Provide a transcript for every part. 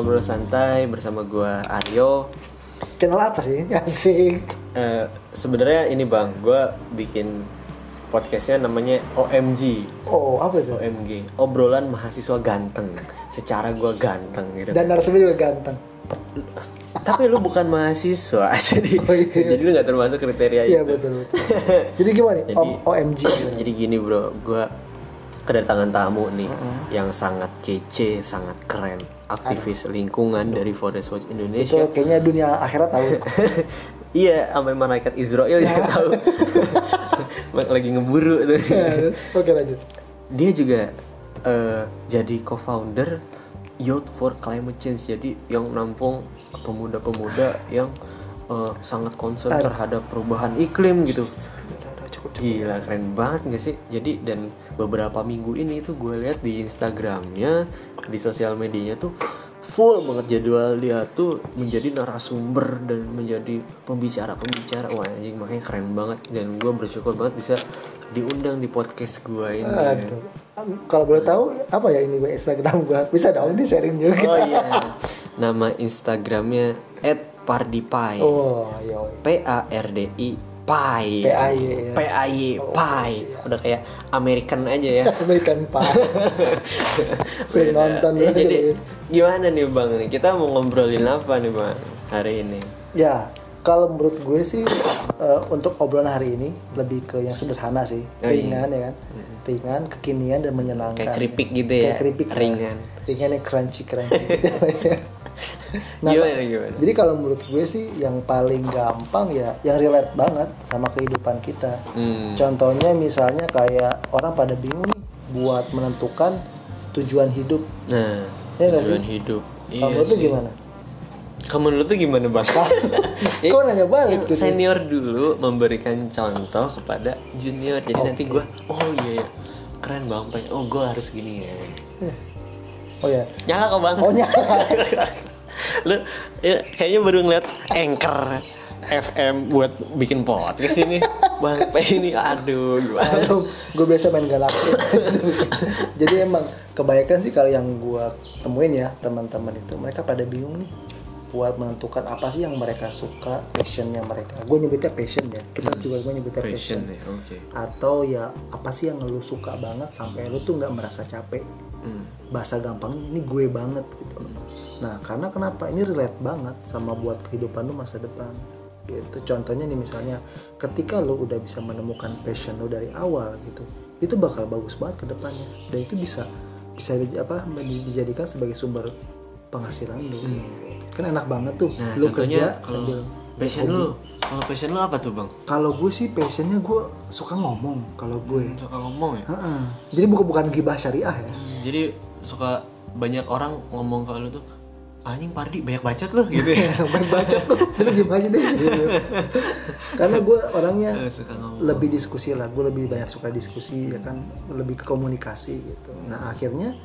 ngobrol santai bersama gua Aryo. Channel apa sih? Asik. Eh, Sebenarnya ini bang, gua bikin podcastnya namanya OMG. Oh, apa itu? OMG, obrolan mahasiswa ganteng. Secara gua ganteng gitu. Dan narasumnya juga ganteng. Tapi lu bukan mahasiswa, jadi Oh, iya. jadi lu nggak termasuk kriteria Iya itu. betul. betul. Jadi gimana nih? Jadi- O- OMG. Jadi gini bro, gua kedatangan tamu nih yang sangat kece, sangat keren, aktivis lingkungan dari Forest Watch Itu Indonesia. kayaknya dunia akhirat tahu. iya, sampai malaikat Israel juga tahu. Lagi ngeburu tuh. Ya, Oke lanjut. Dia juga eh, jadi co-founder Youth for Climate Change. Jadi yang nampung pemuda-pemuda yang eh, sangat concern terhadap perubahan iklim gitu. Udah, cukup. Gila keren banget gak sih? Jadi dan beberapa minggu ini tuh gue lihat di Instagramnya, di sosial medianya tuh full banget jadwal dia tuh menjadi narasumber dan menjadi pembicara-pembicara. Wah anjing makanya keren banget dan gue bersyukur banget bisa diundang di podcast gue ini. Aduh. Kalau boleh tahu apa ya ini Instagram gua? Bisa dong di sharing juga. Oh iya. Nama Instagramnya @pardipai. Oh, iya. P A R D I Pai. PAY, ya. PAY, Pai. Udah kayak American aja ya. American Pie. Sering nonton Ya, jadi gimana nih bang nih kita mau ngobrolin apa nih bang hari ini Ya, kalau menurut gue sih eh, untuk obrolan hari ini lebih ke yang sederhana sih, Oh, iya. ringan ya kan, ringan, kekinian dan menyenangkan. kayak keripik gitu ya Kayak keripik kan. ringan ringan yang crunchy crunchy. nah, gimana gimana jadi kalau menurut gue sih yang paling gampang ya, yang relate banget sama kehidupan kita. hmm. Contohnya misalnya kayak orang pada bingung nih buat menentukan tujuan hidup. nah Iya nggak tujuan hidup iya Kalau menurut lu sih. gimana? kamu menurut tuh gimana bang Kok nanya balik gitu? senior dulu memberikan contoh kepada junior jadi nanti gua oh iya ya keren bang oh gue harus gini ya Oh ya. nyala kok bang Oh nyala. lu ya, kayaknya baru ngeliat anchor FM buat bikin podcast ini bang ini aduh gimana gue biasa main galaksi. Jadi emang kebanyakan sih kalau yang gue temuin ya teman-teman itu mereka pada bingung nih buat menentukan apa sih yang mereka suka passionnya mereka. Gue nyebutnya passion ya. Kita juga gue nyebutnya passion. passion ya oke Atau ya apa sih yang lu suka banget sampai lu tuh nggak merasa capek. Hmm. Bahasa gampang ini gue banget gitu. Nah karena kenapa ini relate banget sama buat kehidupan lu masa depan gitu. Contohnya nih misalnya ketika lu udah bisa menemukan passion lu dari awal gitu, itu bakal bagus banget ke depannya dan itu bisa bisa apa dijadikan sebagai sumber penghasilan lu. gitu. Kan enak banget tuh nah lu kerja kalau sambil passion lu kalau passion lu apa tuh bang kalau gue sih passionnya gue suka ngomong kalau gue. suka ngomong ya Heeh. Jadi bukan bukan gibah syariah ya. jadi suka banyak orang ngomong ke lu tuh anjing Pardi banyak bacot lu gitu ya Banyak baca tuh, lu diem aja deh. gitu. Karena gue orangnya Eh, suka ngomong lebih diskusi lah, gue lebih banyak suka diskusi ya kan, lebih ke komunikasi gitu. Nah akhirnya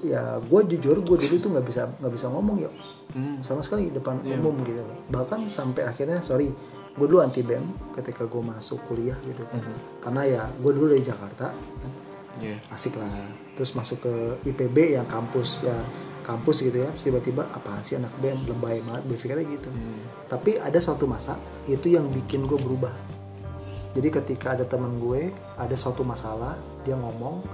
ya gue jujur gue dulu tuh nggak bisa nggak bisa ngomong ya, Hmm. sama sekali depan umum gitu. Bahkan sampai akhirnya sorry, gue dulu anti bem ketika gue masuk kuliah gitu. Karena ya gue dulu dari Jakarta, Iya. asik lah terus masuk ke IPB yang kampus ya kampus gitu ya terus tiba-tiba apaan sih anak band? Lebay banget. Berpikirnya gitu. Hmm. tapi ada suatu masa itu yang bikin gue berubah. Jadi ketika ada teman gue ada suatu masalah dia ngomong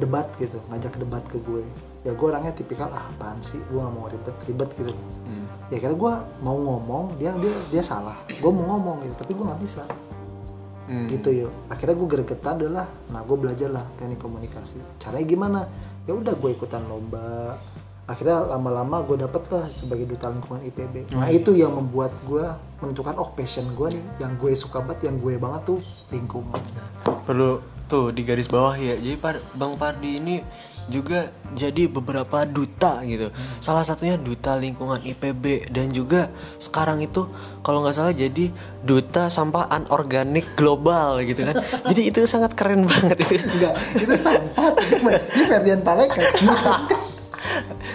debat gitu ngajak debat ke gue. Ya gue orangnya tipikal ah apaan sih? Gue gak mau ribet-ribet gitu. Hmm. ya kira gue mau ngomong dia dia dia salah. Gue mau ngomong gitu tapi gue nggak bisa. Hmm. gitu yuk akhirnya gue gregetan adalah nah gue belajar lah teknik komunikasi. Caranya gimana? Ya udah gue ikutan lomba akhirnya lama-lama gue dapet lah sebagai duta lingkungan IPB nah itu yang membuat gue menentukan oh passion gue nih yang gue suka banget yang gue banget tuh lingkungan. Perlu tuh di garis bawah ya. Jadi Par- bang Pardi ini juga jadi beberapa duta gitu. Salah satunya duta lingkungan IPB dan juga sekarang itu kalau nggak salah jadi duta sampah anorganik global gitu kan. Jadi itu sangat keren banget itu. Enggak itu sampah ini Ferdian Paleka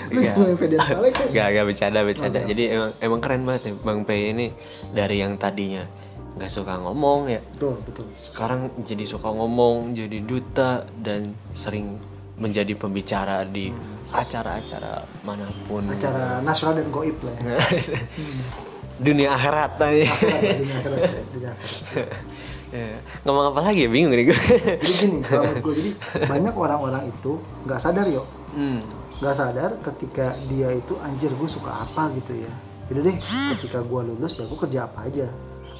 lu Enggak. semua Ferdian Paleka Gak, gak bercanda, bercanda. Jadi emang emang keren banget ya Bang Pei ini dari yang tadinya nggak suka ngomong ya. Betul betul. Sekarang jadi suka ngomong jadi duta dan sering menjadi pembicara di acara-acara mana pun. Acara nasional dan goib lah ya. Dunia akhirat tadi Dunia akhirat ya, dunia akhirat. Ya. ngomong apa lagi? Ya bingung nih gue jadi gini kalau menurut gue jadi banyak orang-orang itu nggak sadar yo. Hmm. Nggak sadar ketika dia itu anjir gue suka apa? gitu ya. Jadi deh ketika gue lulus ya gue kerja apa aja.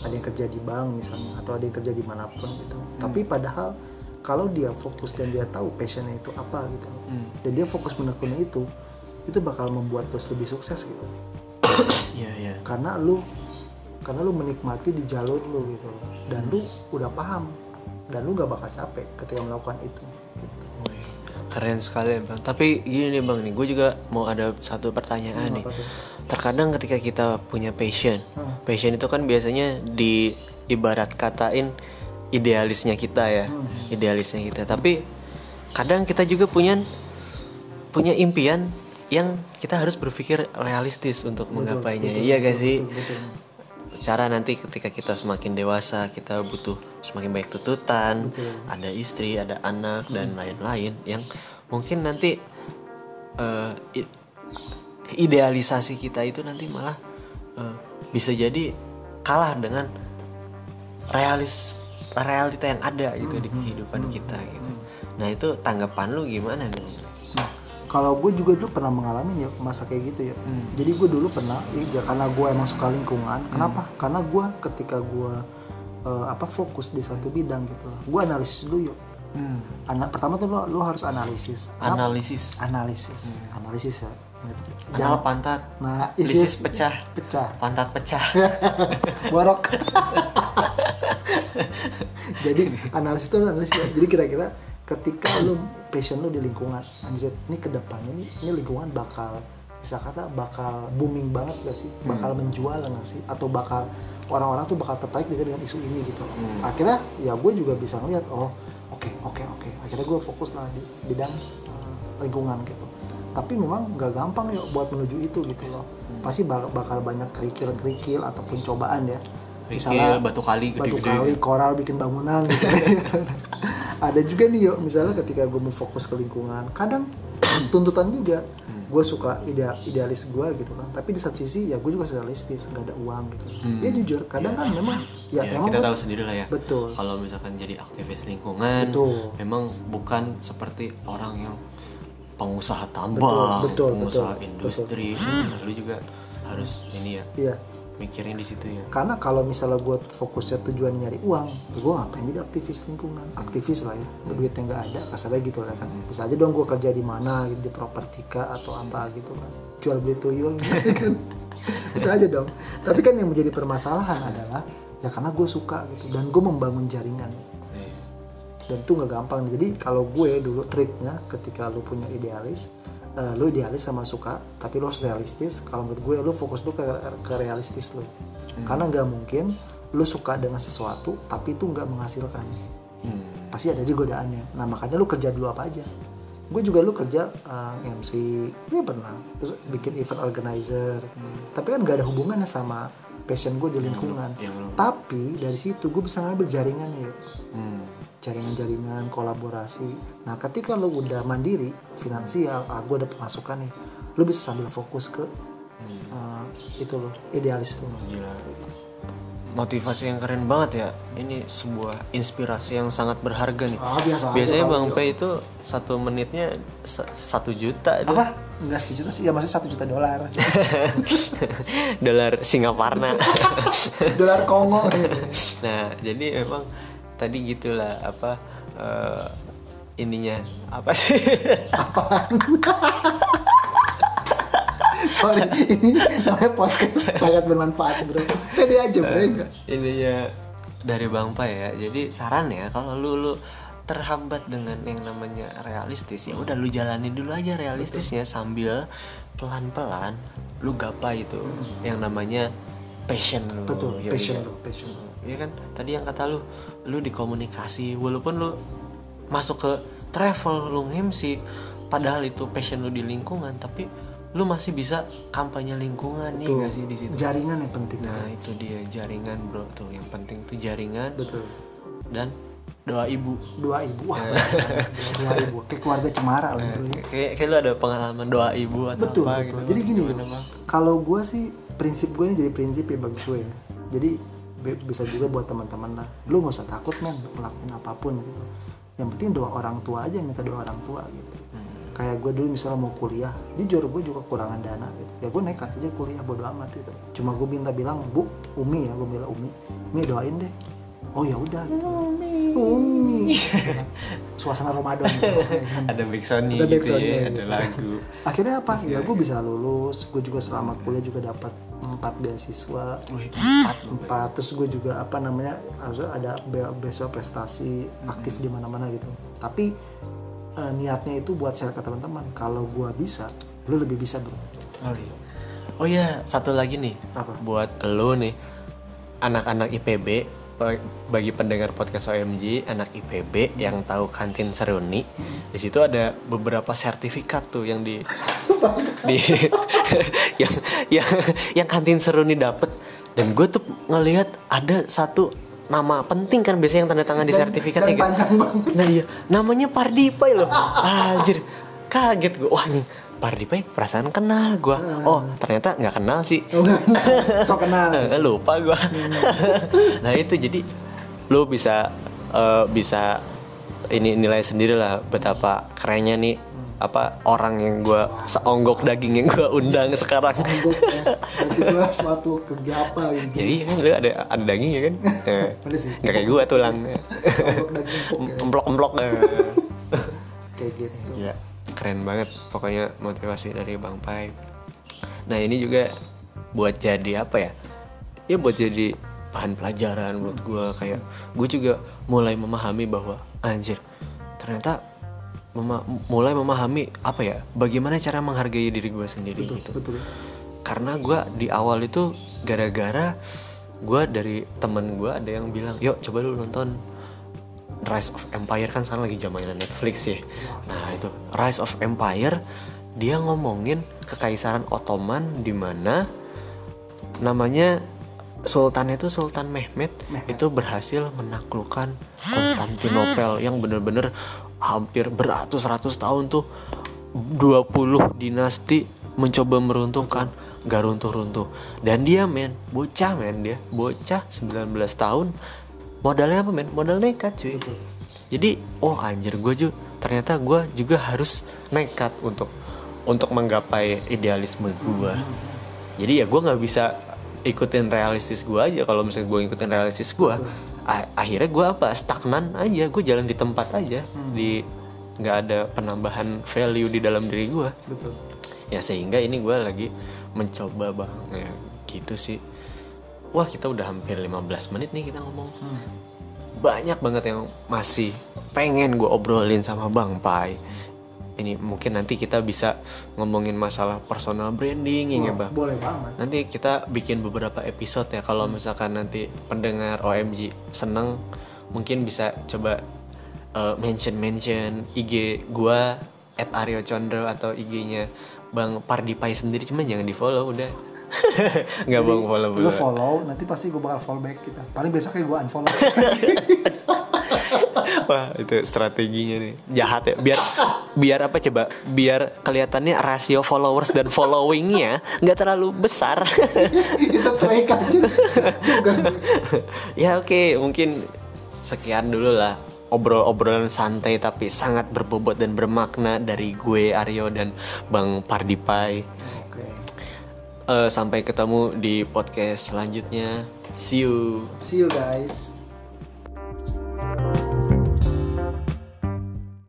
Ada yang kerja di bank misalnya atau ada yang kerja di mana pun gitu. Tapi padahal kalau dia fokus dan dia tahu passionnya itu apa gitu. Hmm. dan dia fokus menekuni itu itu bakal membuat terus lebih sukses gitu. Iya iya. Karena lu karena lu menikmati di jalur lu gitu. Dan lu udah paham dan lu gak bakal capek ketika melakukan itu gitu. Keren sekali bang tapi gini nih bang nih gue juga mau ada satu pertanyaan nih Apa tuh? terkadang ketika kita punya passion Hmm. passion itu kan biasanya di ibarat katain idealisnya kita ya Hmm. idealisnya kita tapi kadang kita juga punya punya impian yang kita harus berpikir realistis untuk menggapainya iya gak sih Betul. Secara nanti ketika kita semakin dewasa kita butuh semakin banyak tuntutan Betul. ada istri ada anak dan lain-lain yang mungkin nanti i- idealisasi kita itu nanti malah eh, bisa jadi kalah dengan realis realita yang ada gitu di kehidupan kita gitu. nah itu tanggapan lu gimana nih kalau gue juga dulu pernah mengalami ya masa kayak gitu ya. Hmm. Jadi gue dulu pernah, ya karena gue emang suka lingkungan. Kenapa? Karena gue ketika gue eh, apa fokus di satu bidang gitu, gue analisis dulu yuk. Ana- pertama tuh lo, lo harus analisis. Apa? analisis Analisis, analisis ya. Anal pantat Nah, lisis isi pecah pecah, pantat pecah borok. Jadi analisis itu analisis. ya. Jadi kira-kira ketika lu passion lu di lingkungan, anjir, ini ke depannya nih, ini lingkungan bakal bisa kata bakal booming banget gak sih? Bakal menjual gak sih? Atau bakal orang-orang tuh bakal tertarik dengan dengan isu ini gitu. Akhirnya ya gue juga bisa ngeliat, oh oke oke oke. Akhirnya gue fokus lah di bidang uh, lingkungan gitu. Tapi memang nggak gampang ya buat menuju itu gitu loh. Pasti bak- bakal banyak kerikil-kerikil ataupun cobaan ya. Kerikil, batu kali batu gede-gede kali, koral bikin bangunan gitu. Ada juga nih yuk, misalnya ketika gue mau fokus ke lingkungan, kadang tuntutan juga. Gue suka ide idealis gue gitu kan, tapi di satu sisi ya gue juga realistis, nggak ada uang gitu. Ya jujur, kadang kan memang ya, ya, emang kita tahu sendiri lah ya betul. kalau misalkan jadi aktivis lingkungan Betul. memang bukan seperti orang yang pengusaha tambang Betul, betul, pengusaha betul, industri Nah, lu juga harus ini ya Iya, mikirin di situ ya karena kalau misalnya gue fokusnya tujuan nyari uang, gue ngapain jadi aktivis lingkungan, aktivis lah ya, duitnya nggak ada, kasarnya gitu lah kan. Bisa aja dong gue kerja di mana, gitu, di propertika atau apa gitu kan, jual beli tuyul gitu kan, bisa aja dong. Tapi kan yang menjadi permasalahan adalah ya karena gue suka gitu dan gue membangun jaringan Iya. dan itu nggak gampang. Jadi kalau gue dulu triknya ketika lu punya idealis, eh, lu idealis sama suka, tapi lu harus realistis. Kalau menurut gue, lu fokus lu ke, ke realistis lu. Karena nggak mungkin lu suka dengan sesuatu, tapi itu nggak menghasilkan. Hmm. Pasti ada aja godaannya. Nah makanya lu kerja dulu apa aja. Gue juga lu kerja eh, MC, ini pernah. Terus bikin event organizer. Tapi kan nggak ada hubungannya sama passion gue di lingkungan. yang lu- Tapi dari situ gue bisa ngambil jaringan ya Hmm. Jaringan-jaringan kolaborasi. Nah, ketika lo udah mandiri finansial, ah, gue ada pemasukan nih, lo bisa sambil fokus ke uh, itu lo idealis lo. Gila. motivasi yang keren banget ya ini sebuah inspirasi yang sangat berharga nih Ah, biasa biasanya bang. P itu satu menitnya sa- satu juta itu Apa? Enggak sejuta sih, ya maksudnya satu juta dolar. dolar Singaparna dolar Kongo. nah jadi memang tadi gitulah apa eh, ininya apa sih Sorry, ini namanya podcast sangat bermanfaat bro. Pede aja bro. enggak? ininya dari bang Pai ya jadi saran ya kalau lu lu terhambat dengan yang namanya realistis ya udah lu jalani dulu aja realistisnya sambil pelan pelan lu gapai itu yang namanya passion lu Betul, Ya, passion iya. lo, passion lo. Iya kan? Tadi yang kata lu lu di komunikasi walaupun lu masuk ke travel lu MC padahal itu passion lu di lingkungan tapi lu masih bisa kampanye lingkungan nih Tuh, gak sih di situ? Jaringan yang penting. nah itu dia jaringan bro. Tuh yang penting tuh jaringan. Betul. dan doa ibu. Dua ibu. Wah bener, dua ibu. Kayak keluarga cemara lah bro ya. kayak kayak lu ada pengalaman doa ibu atau betul apa betul. gitu jadi gini kalau gue sih prinsip gue ini jadi prinsip ya bagi gue ya. Jadi bisa juga buat teman-teman lah. Lu nggak usah takut men ngelakuin apa pun gitu. Yang penting doa orang tua aja minta doa orang tua gitu. Hmm. kayak gue dulu misalnya mau kuliah jujur gue juga kekurangan dana gitu. Ya gue nekat aja kuliah bodo amat gitu. Cuma gue minta bilang bu umi ya gue bilang umi umi doain deh. Oh ya udah. Gitu. umi. Suasana Ramadan. Gitu. ada backsoundnya Ada gitu backsoundnya, ya gitu. ada lagu. Akhirnya apa? Ya gue bisa lulus gue juga selama kuliah juga dapat empat beasiswa empat terus gue juga apa namanya harusnya ada be- beasiswa prestasi aktif di mana-mana gitu. Tapi eh, niatnya itu buat share ke teman-teman. Kalau gue bisa lu lebih bisa bro. Oh iya. Oh iya. Satu lagi nih. Apa? buat lo nih. Anak-anak IPB ba- bagi pendengar podcast OMG anak IPB yang tahu kantin Seruni di situ ada beberapa sertifikat tuh yang di di yang yang yang kantin Seruni dapet dan gue tuh ngelihat ada satu nama penting kan biasanya yang tanda tangan di sertifikatnya dan gitu. panjang banget. Nah iya, namanya Pardipai loh. Anjir, kaget gue. Wah nih, Pardipai perasaan kenal gue. Oh ternyata nggak kenal sih. so kenal lupa gue. nah itu jadi lu bisa eh, bisa ini nilai sendiri lah betapa kerennya nih apa orang yang gue seonggok daging yang gue undang sekarang. Ya gue suatu kerja apa gitu Jadi kan lu ada ada daging ya kan? Eh. Nggak kayak gue tulang. Ya. Emplok-emplok. eh. kayak gitu Iya, keren banget pokoknya motivasi dari Bang Pai. Nah ini juga buat jadi apa ya? Ya buat jadi bahan pelajaran buat gue kayak gue juga mulai memahami bahwa anjir ternyata mema- mulai memahami apa ya? Bagaimana cara menghargai diri gue sendiri gitu. betul Karena gue di awal itu gara-gara gue dari temen gue ada yang bilang, yuk coba lu nonton Rise of Empire kan sekarang lagi zamannya Netflix ya. Nah itu Rise of Empire dia ngomongin kekaisaran Ottoman di mana namanya Sultannya itu Sultan Mehmet itu berhasil menaklukkan Konstantinopel yang bener-bener hampir beratus-ratus tahun tuh 20 dinasti mencoba meruntuhkan gak runtuh-runtuh dan dia men bocah men dia bocah 19 tahun. Modalnya apa men? Modal nekat cuy. Jadi oh anjir gue juga ternyata gue juga harus nekat untuk untuk menggapai idealisme gue jadi ya gue nggak bisa ikutin realistis gue aja. Kalau misalnya gue ikutin realistis gue akhirnya gue apa? Stagnan aja. Gue jalan di tempat aja. Di nggak ada penambahan value di dalam diri gue betul. Ya sehingga ini gue lagi mencoba bang ya gitu sih. Wah kita udah hampir 15 menit nih kita ngomong. Banyak banget yang masih pengen gue obrolin sama bang Pai ini mungkin nanti kita bisa ngomongin masalah personal branding ya bang boleh banget. Nanti kita bikin beberapa episode ya kalau misalkan nanti pendengar OMG seneng mungkin bisa coba uh, mention mention IG gua at Aryo Condro atau IG-nya Bang Pardipai sendiri. Cuman jangan di follow udah. Nggak bang follow lu follow nanti pasti gue bakal follow back kita. Paling besoknya gue unfollow wah itu strateginya nih. Jahat ya. Biar biar apa coba? Biar kelihatannya rasio followers dan followingnya nggak terlalu besar. Kita track aja. Ya oke. Mungkin sekian dulu lah obrol-obrolan santai tapi sangat berbobot dan bermakna dari gue Aryo dan Bang Pardipai. Oke. Eh, sampai ketemu di podcast selanjutnya. See you. See you guys